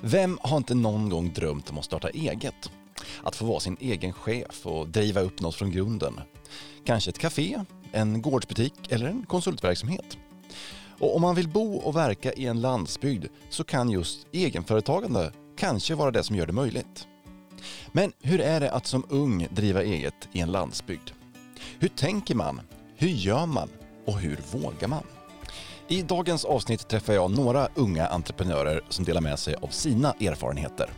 Vem har inte någon gång drömt om att starta eget? Att få vara sin egen chef och driva upp något från grunden. Kanske ett café, en gårdsbutik eller en konsultverksamhet. Och om man vill bo och verka i en landsbygd så kan just egenföretagande kanske vara det som gör det möjligt. Men hur är det att som ung driva eget i en landsbygd? Hur tänker man? Hur gör man? Och hur vågar man? I dagens avsnitt träffar jag några unga entreprenörer som delar med sig av sina erfarenheter.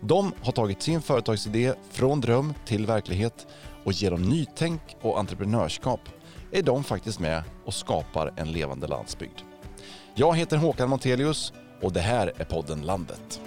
De har tagit sin företagsidé från dröm till verklighet och genom nytänk och entreprenörskap är de faktiskt med och skapar en levande landsbygd. Jag heter Håkan Montelius och det här är podden Landet.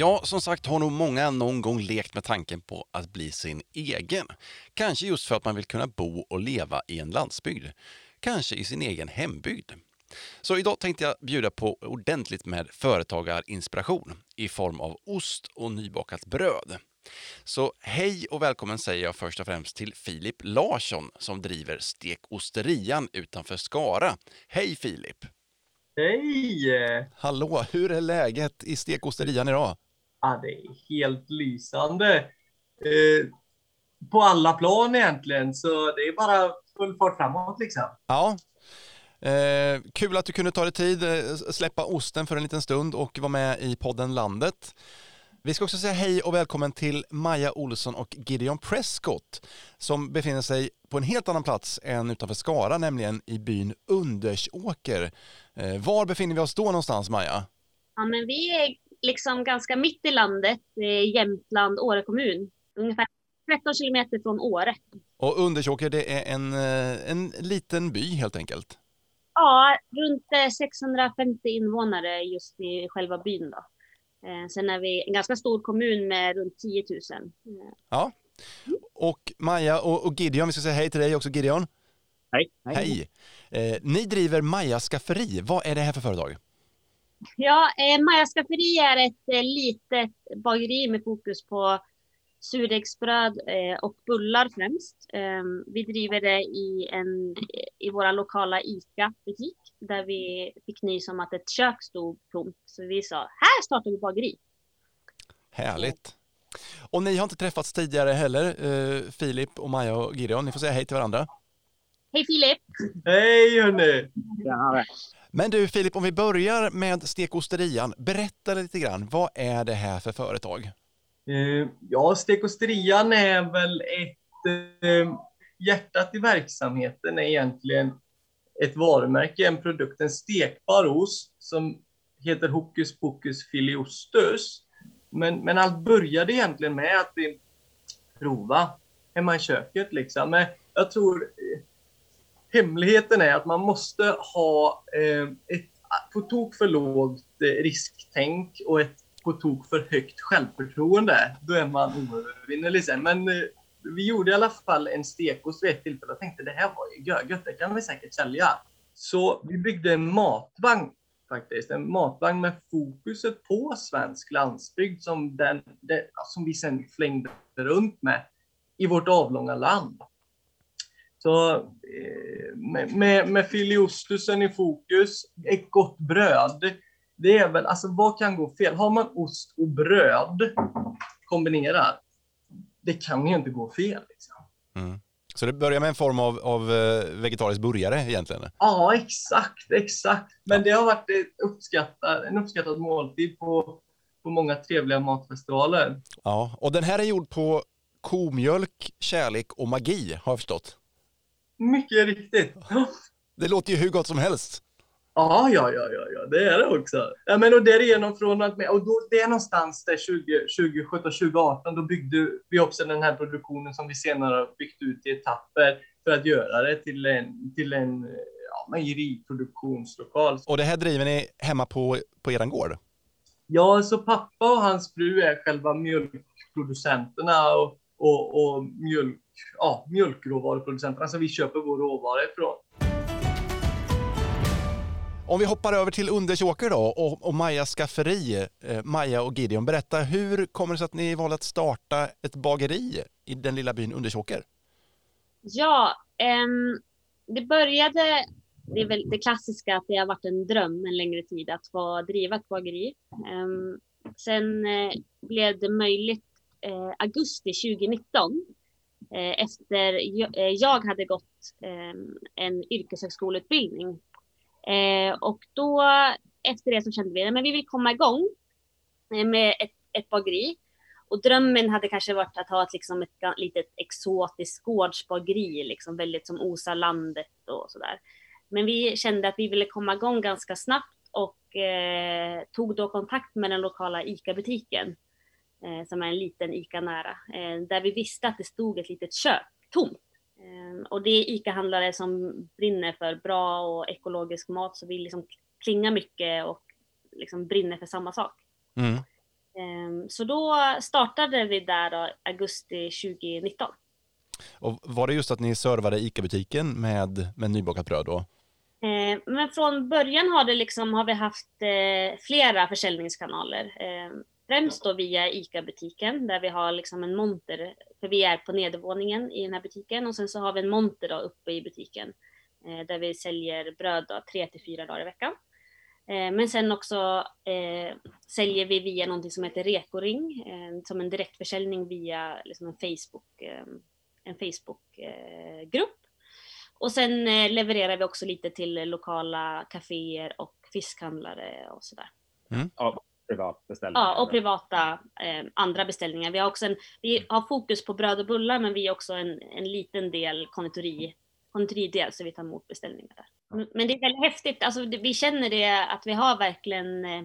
Ja, som sagt har nog många någon gång lekt med tanken på att bli sin egen. Kanske just för att man vill kunna bo och leva i en landsbygd. Kanske i sin egen hembygd. Så idag tänkte jag bjuda på ordentligt med företagarinspiration i form av ost och nybakat bröd. Så hej och välkommen säger jag först och främst till Filip Larsson som driver Stekosterian utanför Skara. Hej Filip! Hej! Hallå, hur är läget i Stekosterian idag? Ja, det är helt lysande. Eh, på alla plan egentligen, så det är bara full fart framåt liksom. Ja. Eh, kul att du kunde ta dig tid, eh, släppa osten för en liten stund och vara med i podden Landet. Vi ska också säga hej och välkommen till Maja Olsson och Gideon Prescott som befinner sig på en helt annan plats än utanför Skara, nämligen i byn Undersåker. Eh, var befinner vi oss då någonstans, Maja? Ja, men vi är liksom ganska mitt i landet, eh, Jämtland, Åre kommun. Ungefär 13 kilometer från Åre. Och Undersåker, det är en, eh, en liten by helt enkelt? Ja, runt eh, 650 invånare just i själva byn då. Eh, Sen är vi en ganska stor kommun med runt 10 000. Eh, Ja. Och Maja och, och Gideon, vi ska säga hej till dig också Gideon. Hej. Hej! Eh, ni driver Maja Skafferi. Vad är det här för företag? Ja, eh, Maja Skafferi är ett eh, litet bageri med fokus på surdegsbröd eh, och bullar främst. Eh, vi driver det i, en, i vår lokala ICA-butik där vi fick nys om att ett kök stod tomt. Så vi sa, här startar vi bageri. Härligt! Och ni har inte träffats tidigare heller, eh, Filip och Maja och Gideon. Ni får säga hej till varandra. Hej Filip! Hej hörni! Tjenare. Men du Filip, om vi börjar med Stekosterian. Berätta lite grann, vad är det här för företag? Eh, ja, Stekosterian är väl ett... Eh, hjärtat i verksamheten är egentligen ett varumärke, en produkt, en stekbar ost som heter Hokus Pokus Filiostus. Men, men allt började egentligen med att vi prova hemma i köket liksom. Men jag tror eh, hemligheten är att man måste ha eh, ett på tok för lågt eh, risktänk och ett på tok för högt självförtroende. Då är man oövervinnerlig sen. Men eh, vi gjorde i alla fall en stekost vid ett tillfälle och tänkte det här var ju görgött, det kan vi säkert sälja. Så vi byggde en matvagn faktiskt, en matvagn med fokuset på svensk landsbygd som, den, det, som vi sen flängde runt med i vårt avlånga land. Så eh, med, med, filiostusen i fokus, ett gott bröd. Det är väl, alltså vad kan gå fel? Har man ost och bröd kombinerat, det kan ju inte gå fel. Liksom. Mm. Så det börjar med en form av, av eh, vegetarisk burgare egentligen? Ja, exakt, exakt. Men det har varit ett uppskattad, en uppskattad måltid på, på många trevliga matfestivaler. Ja, och den här är gjord på komjölk, kärlek och magi har jag förstått. Mycket riktigt. Det låter ju hur gott som helst. Ja, ja, ja, ja, ja, det är det också. Ja, men och därigenom från att, och då, det är någonstans där 20, 2017, 2018, då byggde vi också den här produktionen som vi senare har byggt ut i etapper för att göra det till en, till en ja, mejeriproduktionslokal. Och det här driver ni hemma på, på eran gård? Ja, så pappa och hans fru är själva mjölkproducenterna och, och, och mjölk, ja, mjölkråvaruproducenterna som vi köper vår råvara ifrån. Om vi hoppar över till Undersåker då och, och Majas skafferi. Eh, Maja och Gideon, berätta hur kommer det sig att ni valde att starta ett bageri i den lilla byn Undersåker? Ja, um, det började, det är väl det klassiska att det har varit en dröm en längre tid att få driva ett bageri. Um, sen uh, blev det möjligt eh, augusti 2019 eh, efter eh, jag hade gått ehm, en yrkeshögskoleutbildning Eh, och då efter det så kände vi att vi vill komma igång eh, med ett, ett bageri. Och drömmen hade kanske varit att ha ett, liksom ett litet exotiskt gårdsbageri, liksom väldigt som osar landet och sådär. Men vi kände att vi ville komma igång ganska snabbt och eh, tog då kontakt med den lokala ICA-butiken, som är en liten ICA nära, eh, där vi visste att det stod ett litet kök tomt. Ehm, och det är ICA-handlare som brinner för bra och ekologisk mat, så vi liksom klingar mycket och liksom brinner för samma sak. Mm. Ehm, så då startade vi där då, augusti 2019. Och var det just att ni servade ICA-butiken med, med nybakat bröd då? Ehm, men från början har, det liksom, har vi haft eh, flera försäljningskanaler. Främst då via ICA-butiken där vi har liksom en monter, för vi är på nedervåningen i den här butiken och sen så har vi en monter då uppe i butiken eh, där vi säljer bröd då, tre till fyra dagar i veckan. Eh, men sen också eh, säljer vi via någonting som heter Rekoring, eh, som en direktförsäljning via liksom en Facebook, eh, en Facebookgrupp. och sen eh, levererar vi också lite till lokala kaféer och fiskhandlare och sådär. Mm. Ja, privat beställning. Ja, och privata eh, andra beställningar. Vi har också en, vi har fokus på bröd och bullar, men vi har också en, en liten del konditori, konditoridel, så vi tar emot beställningar där. Men det är väldigt häftigt, alltså vi känner det att vi har verkligen eh,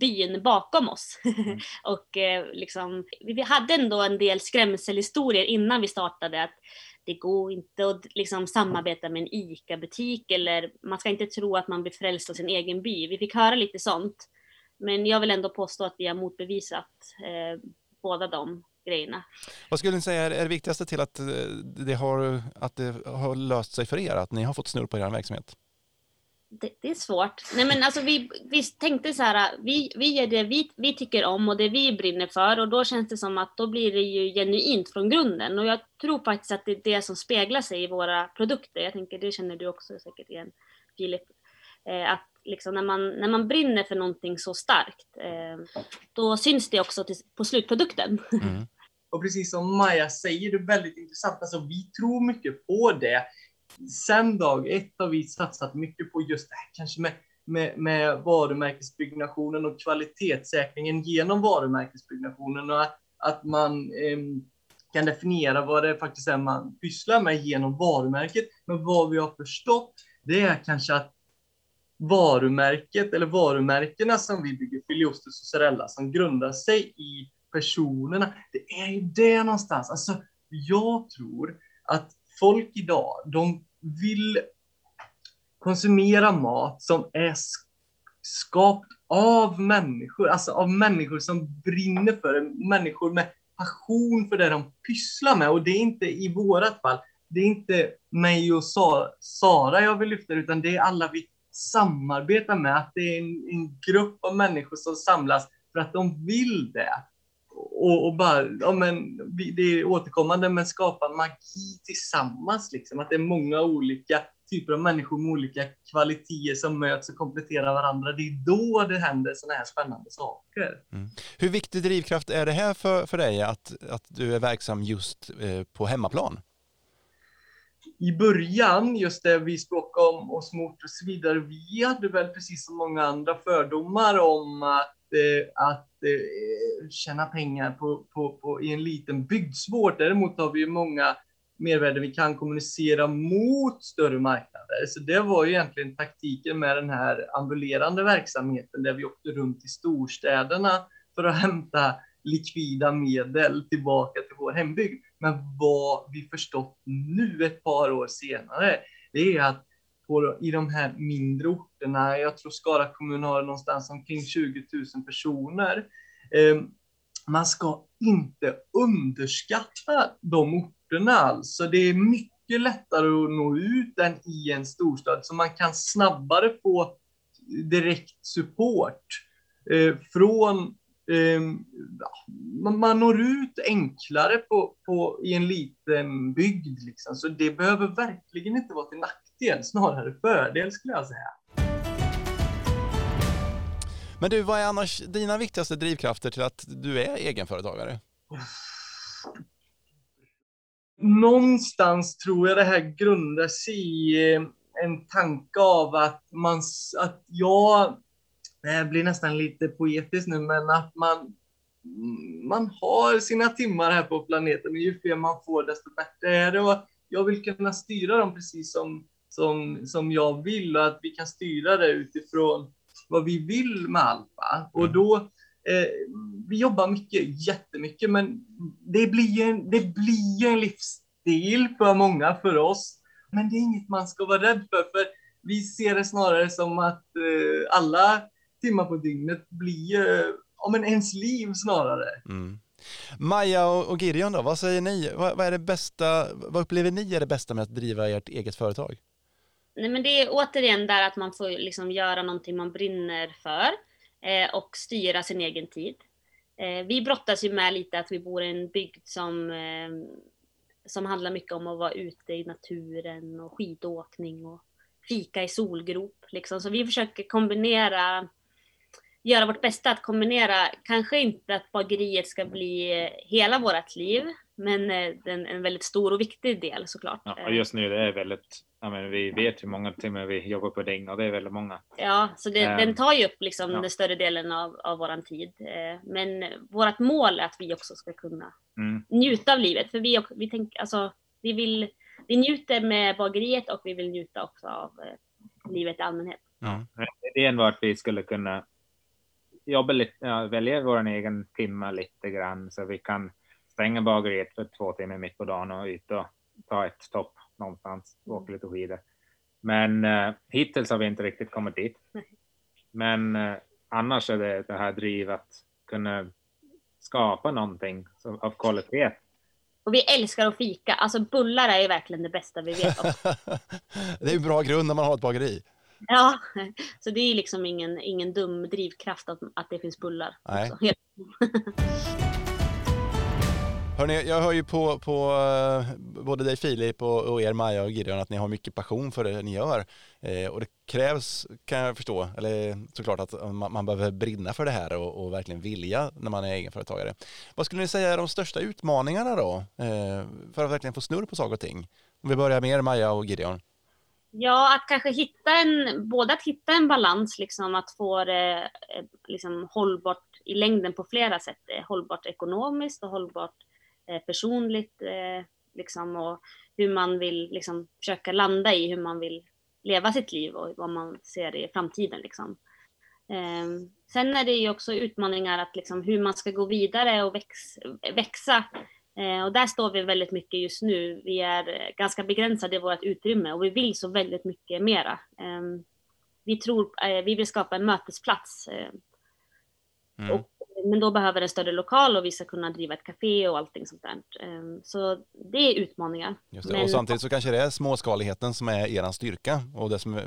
byn bakom oss. Mm. och eh, liksom, vi hade ändå en del skrämselhistorier innan vi startade, att det går inte att liksom samarbeta med en ICA-butik eller man ska inte tro att man blir frälst av sin egen by. Vi fick höra lite sånt. Men jag vill ändå påstå att vi har motbevisat eh, båda de grejerna. Vad skulle ni säga är det viktigaste till att eh, det, har, att det har löst sig för er, att ni har fått snurr på er verksamhet? Det, det, är svårt. Nej, men alltså vi, vi tänkte så här, vi, vi är det vi, vi tycker om och det vi brinner för och då känns det som att då blir det ju genuint från grunden och jag tror faktiskt att det är det som speglar sig i våra produkter. Jag tänker, det känner du också säkert igen, Filip. Eh, att liksom när, man, när man brinner för någonting så starkt, eh, då syns det också till, på slutprodukten. Mm. Och precis som Maja säger, det är väldigt intressant. Alltså, vi tror mycket på det. Sen dag ett har vi satsat mycket på just det här, kanske med, med, med varumärkesbyggnationen och kvalitetssäkringen genom varumärkesbyggnationen och att, att man eh, kan definiera vad det faktiskt är man pysslar med genom varumärket. Men vad vi har förstått, det är kanske att varumärket eller varumärkena som vi bygger, Filiostus och Sorella, som grundar sig i personerna. Det är ju det någonstans. Alltså, jag tror att folk idag, de vill konsumera mat som är skapt av människor, alltså av människor som brinner för det, människor med passion för det de pysslar med. Och det är inte i vårat fall, det är inte mig och Sara jag vill lyfta, utan det är alla vi samarbeta med, att det är en, en grupp av människor som samlas för att de vill det. Och, och bara, ja men, det är återkommande, men skapa magi tillsammans, liksom. Att det är många olika typer av människor med olika kvaliteter som möts och kompletterar varandra. Det är då det händer sådana här spännande saker. Mm. Hur viktig drivkraft är det här för, för dig att, att du är verksam just eh, på hemmaplan? i början, just det vi bakom och oss mot och så vidare, vi hade väl precis som många andra fördomar om att, eh, att eh, tjäna pengar på, på, på, i en liten bygd svårt. Däremot har vi ju många mervärden vi kan kommunicera mot större marknader. Så det var ju egentligen taktiken med den här ambulerande verksamheten där vi åkte runt i storstäderna för att hämta likvida medel tillbaka till vår hembygd. Men vad vi förstått nu ett par år senare, det är att på, i de här mindre orterna, jag tror Skara kommun har någonstans omkring 20 000 personer, eh, man ska inte underskatta de orterna alltså. Det är mycket lättare att nå ut än i en storstad, så man kan snabbare få direkt support eh, från ehm, man, man når ut enklare på, på, i en liten bygd. Liksom. Så det behöver verkligen inte vara till nackdel, snarare fördel skulle jag säga. Men du, vad är annars dina viktigaste drivkrafter till att du är egenföretagare? Någonstans tror jag det här grundar sig i eh, en tanke av att man, att jag, det blir nästan lite poetiskt nu, men att man, man har sina timmar här på planeten och ju fler man får desto bättre är det. Och jag vill kunna styra dem precis som, som, som jag vill och att vi kan styra det utifrån vad vi vill med Alfa. Och mm. då, eh, vi jobbar mycket, jättemycket, men det blir en, det blir en livsstil för många, för oss. Men det är inget man ska vara rädd för, för vi ser det snarare som att eh, alla timmar på dygnet blir eh, om en ens liv snarare. Mm. Maja och Gideon då, vad säger ni? Vad, vad, är det bästa, vad upplever ni är det bästa med att driva ert eget företag? Nej, men det är återigen där att man får liksom göra någonting man brinner för eh, och styra sin egen tid. Eh, vi brottas ju med lite att vi bor i en bygd som, eh, som handlar mycket om att vara ute i naturen och skidåkning och fika i solgrop. Liksom. Så vi försöker kombinera, göra vårt bästa att kombinera, kanske inte att bageriet ska bli eh, hela vårt liv, men eh, en, en väldigt stor och viktig del såklart. Ja, just nu det är väldigt ja, men vi vet hur många timmar vi jobbar på dygn och det är väldigt många. Ja, så det, um, den tar ju upp liksom ja. den större delen av, av våran tid. Eh, men vårt mål är att vi också ska kunna mm. njuta av livet. För vi, vi, tänk, alltså, vi, vill, vi njuter med bageriet och vi vill njuta också av eh, livet i allmänhet. Ja. Idén var att vi skulle kunna jobba lite, ja, välja vår egen timme lite grann så vi kan stänga bageriet för två timmar mitt på dagen och ut och ta ett topp någonstans, mm. åka lite skidor. Men uh, hittills har vi inte riktigt kommit dit. Men uh, annars är det det här drivet att kunna skapa någonting som, av kvalitet. Och vi älskar att fika. Alltså bullar är ju verkligen det bästa vi vet om. det är en bra grund när man har ett bageri. Ja, så det är liksom ingen, ingen dum drivkraft att, att det finns bullar. Nej. Hörrni, jag hör ju på, på eh, både dig Filip och, och, er Maja och Gideon att ni har mycket passion för det ni gör. Eh, och det krävs, kan jag förstå, eller såklart att man, man behöver brinna för det här och, och, verkligen vilja när man är egenföretagare. Vad skulle ni säga är de största utmaningarna då? Eh, för att verkligen få snurr på saker och ting? Om vi börjar med er Maja och Gideon. Ja, att kanske hitta en, både att hitta en balans, liksom att få det eh, liksom, hållbart i längden på flera sätt. Hållbart ekonomiskt och hållbart personligt eh, liksom, och hur man vill liksom, försöka landa i hur man vill leva sitt liv och vad man ser i framtiden. Liksom. Ehm, sen är det ju också utmaningar att liksom, hur man ska gå vidare och väx, växa. Eh, och där står vi väldigt mycket just nu. Vi är ganska begränsade i vårt utrymme och vi vill så väldigt mycket mera. Ehm, vi tror, vi vill skapa en mötesplats. Mm. Och men då behöver en större lokal och vi ska kunna driva ett café och allting sånt där. Ehm, så det är utmaningar. Just det. Men... Och samtidigt så kanske det är småskaligheten som är er styrka och det som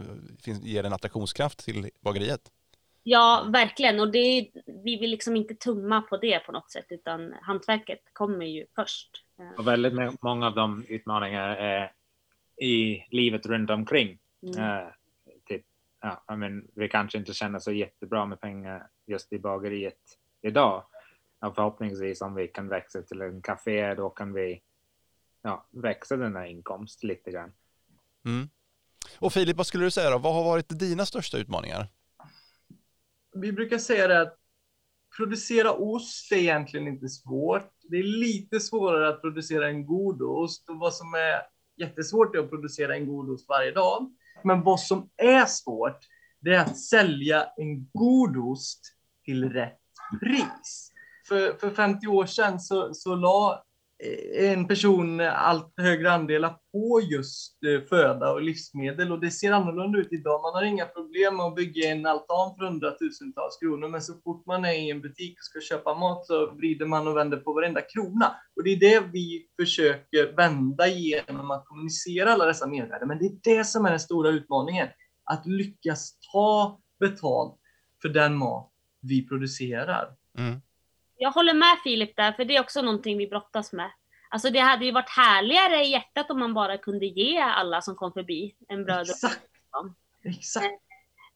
ger en attraktionskraft till bageriet. Ja, verkligen. Och det, vi vill liksom inte tumma på det på något sätt, utan hantverket kommer ju först. Och väldigt många av de utmaningarna är i livet runt omkring. Mm. Uh, typ, ja, I mean, vi kanske inte känner så jättebra med pengar just i bageriet idag. Ja, förhoppningsvis om vi kan växa till en café, då kan vi ja, växa den här inkomst lite grann. Mm. Och Filip, vad skulle du säga då? Vad har varit dina största utmaningar? Vi brukar säga det att producera ost är egentligen inte svårt. Det är lite svårare att producera en god ost och vad som är jättesvårt är att producera en god ost varje dag. Men vad som är svårt, det är att sälja en god ost till rätt pris. För, för 50 år sedan så, så la eh, en person allt högre andelar på just eh, föda och livsmedel och det ser annorlunda ut idag. Man har inga problem med att bygga en altan för hundratusentals kronor, men så fort man är i en butik och ska köpa mat så vrider man och vänder på varenda krona. Och det är det vi försöker vända genom att kommunicera alla dessa mervärden. Men det är det som är den stora utmaningen, att lyckas ta betalt för den mat vi producerar. Mm. Jag håller med Filip där, för det är också någonting vi brottas med. Alltså det hade ju varit härligare i hjärtat om man bara kunde ge alla som kom förbi en bröd. Exakt. Exakt.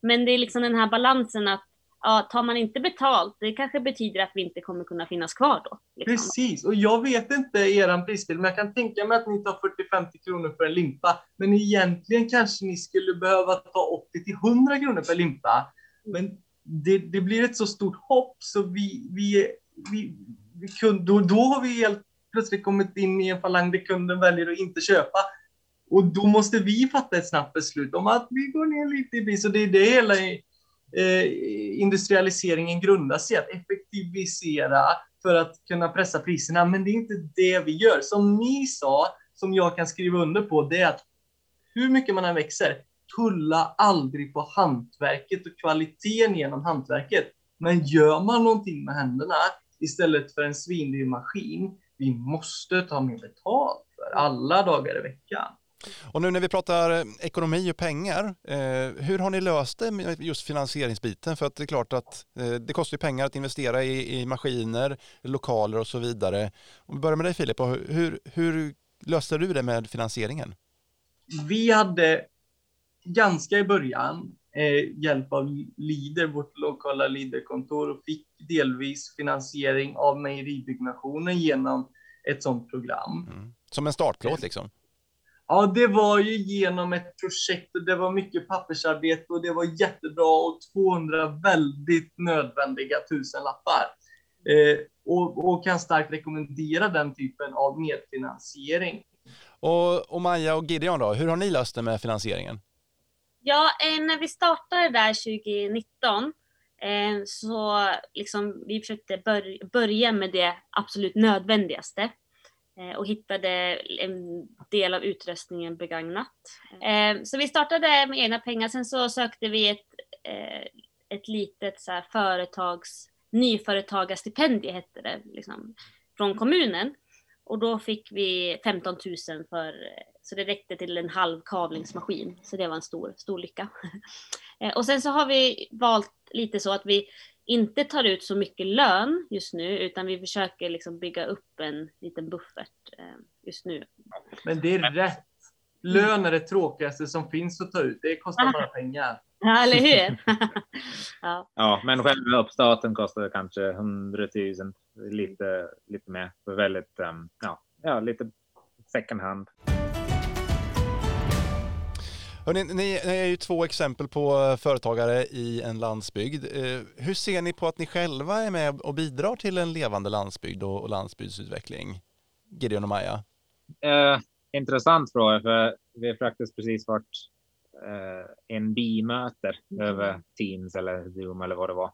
Men det är liksom den här balansen att ja, tar man inte betalt, det kanske betyder att vi inte kommer kunna finnas kvar då. Liksom. Precis, och jag vet inte eran prisbild, men jag kan tänka mig att ni tar 40-50 kronor för en limpa. Men egentligen kanske ni skulle behöva ta 80-100 kronor per limpa. Men det, det, blir ett så stort hopp så vi, vi, vi, vi kunde, då, då har vi helt plötsligt kommit in i en falang där kunden väljer att inte köpa. Och då måste vi fatta ett snabbt beslut om att vi går ner lite i pris. Och det är det hela eh, industrialiseringen grundas i, att effektivisera för att kunna pressa priserna. Men det är inte det vi gör. Som ni sa, som jag kan skriva under på, det är att hur mycket man än växer, tulla aldrig på hantverket och kvaliteten genom hantverket. Men gör man någonting med händerna istället för en svindyr maskin, vi måste ta mer betalt för alla dagar i veckan. Och nu när vi pratar eh, ekonomi och pengar, eh, hur har ni löst det med just finansieringsbiten? För att det är klart att eh, det kostar pengar att investera i, i, maskiner, lokaler och så vidare. Om vi börjar med dig Filip, hur, hur löste du det med finansieringen? Vi hade ganska i början eh, hjälp av Lider, vårt lokala Liderkontor och fick delvis finansiering av mejeribyggnationen genom ett sådant program. Mm. Som en startplåt liksom? Ja, det var ju genom ett projekt och det var mycket pappersarbete och det var jättebra och 200 väldigt nödvändiga tusenlappar. Eh, och, och kan starkt rekommendera den typen av medfinansiering. Och, och Maja och Gideon då, hur har ni löst det med finansieringen? Ja, eh, när vi startade där 2019 eh, så liksom vi försökte bör börja med det absolut nödvändigaste eh, och hittade en del av utrustningen begagnat. Så vi startade med egna pengar, sen så sökte vi ett, ett litet så här företags, nyföretagarstipendium hette det, liksom, från kommunen. Och då fick vi 15 000 för, så det räckte till en halv kavlingsmaskin. Så det var en stor, stor lycka. Eh, och sen så har vi valt lite så att vi inte tar ut så mycket lön just nu, utan vi försöker liksom bygga upp en liten buffert eh, just nu. Men det är rätt. Lön är det tråkigaste som finns att ta ut. Det kostar bara pengar. Ja, eller hur? ja. ja, men själva uppstarten kostar kanske 100 000 lite, lite mer. För väldigt, um, ja, ja, lite second hand. Hörrni, ni, ni är ju två exempel på företagare i en landsbygd. Eh, hur ser ni på att ni själva är med och bidrar till en levande landsbygd och, och landsbygdsutveckling? Gideon och Maja? Eh, intressant fråga, för vi har faktiskt precis varit en bimöte mm. över Teams eller Zoom eller vad det var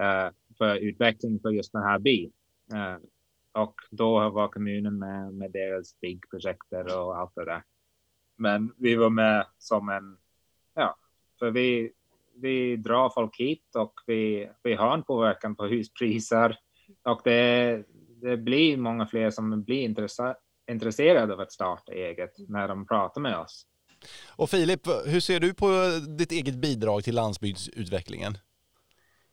eh, för utveckling för just den här by. Eh, och då var kommunen med med deras byggprojekter och allt det där. Men vi var med som en, ja, för vi, vi drar folk hit och vi, vi har en påverkan på huspriser och det, det blir många fler som blir intresserade av att starta eget när de pratar med oss. Och Filip, hur ser du på ditt eget bidrag till landsbygdsutvecklingen?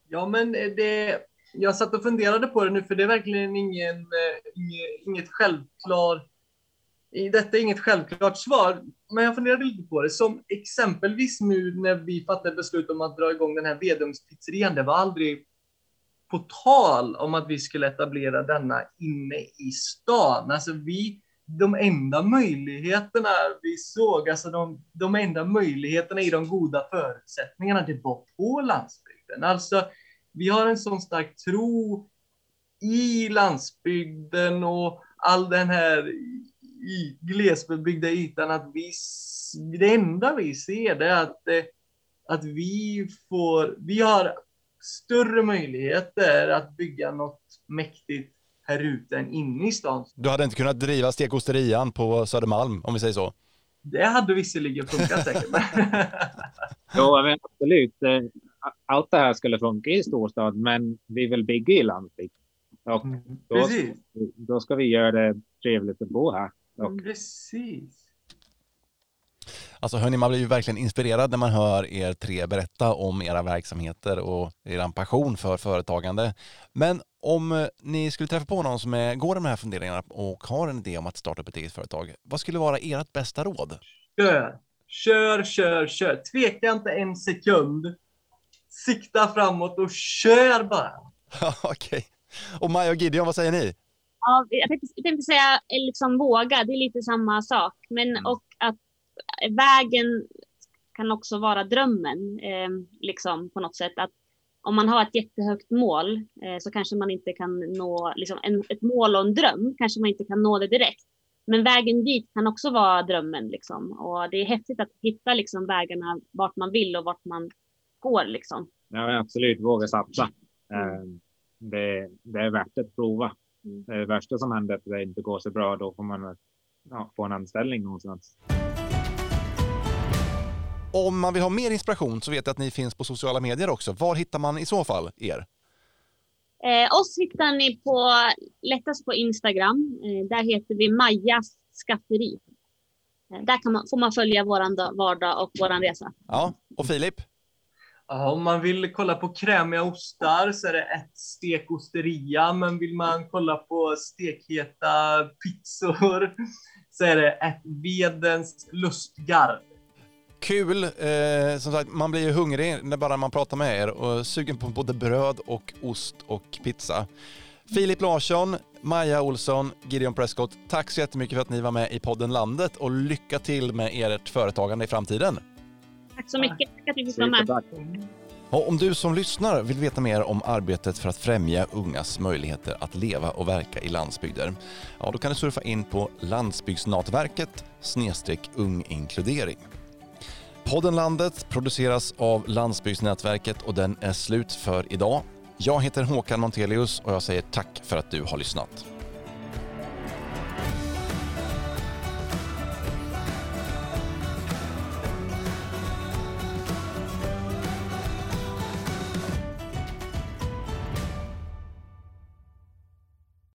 Ja, men det, jag satt och funderade på det nu, för det är verkligen ingen, eh, inget självklart detta är inget självklart svar, men jag funderade lite på det. Som exempelvis nu när vi fattade beslut om att dra igång den här Vedumspizzerian, Det var aldrig på tal om att vi skulle etablera denna inne i stan. Alltså vi, de enda möjligheterna vi såg, alltså de, de enda möjligheterna i de goda förutsättningarna, det var på landsbygden. Alltså, vi har en sån stark tro i landsbygden och all den här i glesbebyggda ytan att vi, det enda vi ser det är att, eh, att vi får, vi har större möjligheter att bygga något mäktigt här ute än inne i stan. Du hade inte kunnat driva stekosterian på Södermalm om vi säger så? Det hade visserligen funkat säkert. jo, men absolut. Eh, allt det här skulle funka i storstad, men vi vill bygga i landsbygd. Och mm, då, då ska vi göra det trevligt att bo här. Och... Precis. Alltså hörni, man blir ju verkligen inspirerad när man hör er tre berätta om era verksamheter och er passion för företagande. Men om eh, ni skulle träffa på någon som är, går de här funderingarna och har en idé om att starta upp ett eget företag, vad skulle vara ert bästa råd? Kör, kör, kör, kör. Tveka inte en sekund. Sikta framåt och kör bara. Okej. Okay. Och Maja och Gideon, vad säger ni? Ja, jag tänkte, jag tänkte säga liksom våga, det är lite samma sak. Men mm. och att vägen kan också vara drömmen, eh, liksom på något sätt. Att om man har ett jättehögt mål eh, så kanske man inte kan nå, liksom en, ett mål och en dröm, kanske man inte kan nå det direkt. Men vägen dit kan också vara drömmen liksom. Och det är häftigt att hitta liksom vägarna vart man vill och vart man går liksom. Ja, absolut. Våga satsa. Mm. Det, det, är värt att prova. Mm. Det värsta som händer är att det inte går så bra. Då får man ja, få en anställning någonstans. Om man vill ha mer inspiration så vet jag att ni finns på sociala medier också. Var hittar man i så fall er? Eh, oss hittar ni på lättast på Instagram. Eh, där heter vi Majas skafferi. Eh, där kan man, får man följa vår vardag och vår resa. Ja, och Filip? Ja, om man vill kolla på krämiga ostar så är det ett stekosteria, men vill man kolla på stekheta pizzor så är det ett Vedens lustgard. Kul! Eh, som sagt, man blir ju hungrig när bara man pratar med er och sugen på både bröd och ost och pizza. Filip Larsson, Maja Olsson, Gideon Prescott, tack så jättemycket för att ni var med i podden Landet och lycka till med ert företagande i framtiden. Tack så mycket. Tack att vi fick vara med. Och om du som lyssnar vill veta mer om arbetet för att främja ungas möjligheter att leva och verka i landsbygder, ja då kan du surfa in på landsbygdsnätverket snedstreck unginkludering. Podden Landet produceras av Landsbygdsnätverket och den är slut för idag. Jag heter Håkan Montelius och jag säger tack för att du har lyssnat.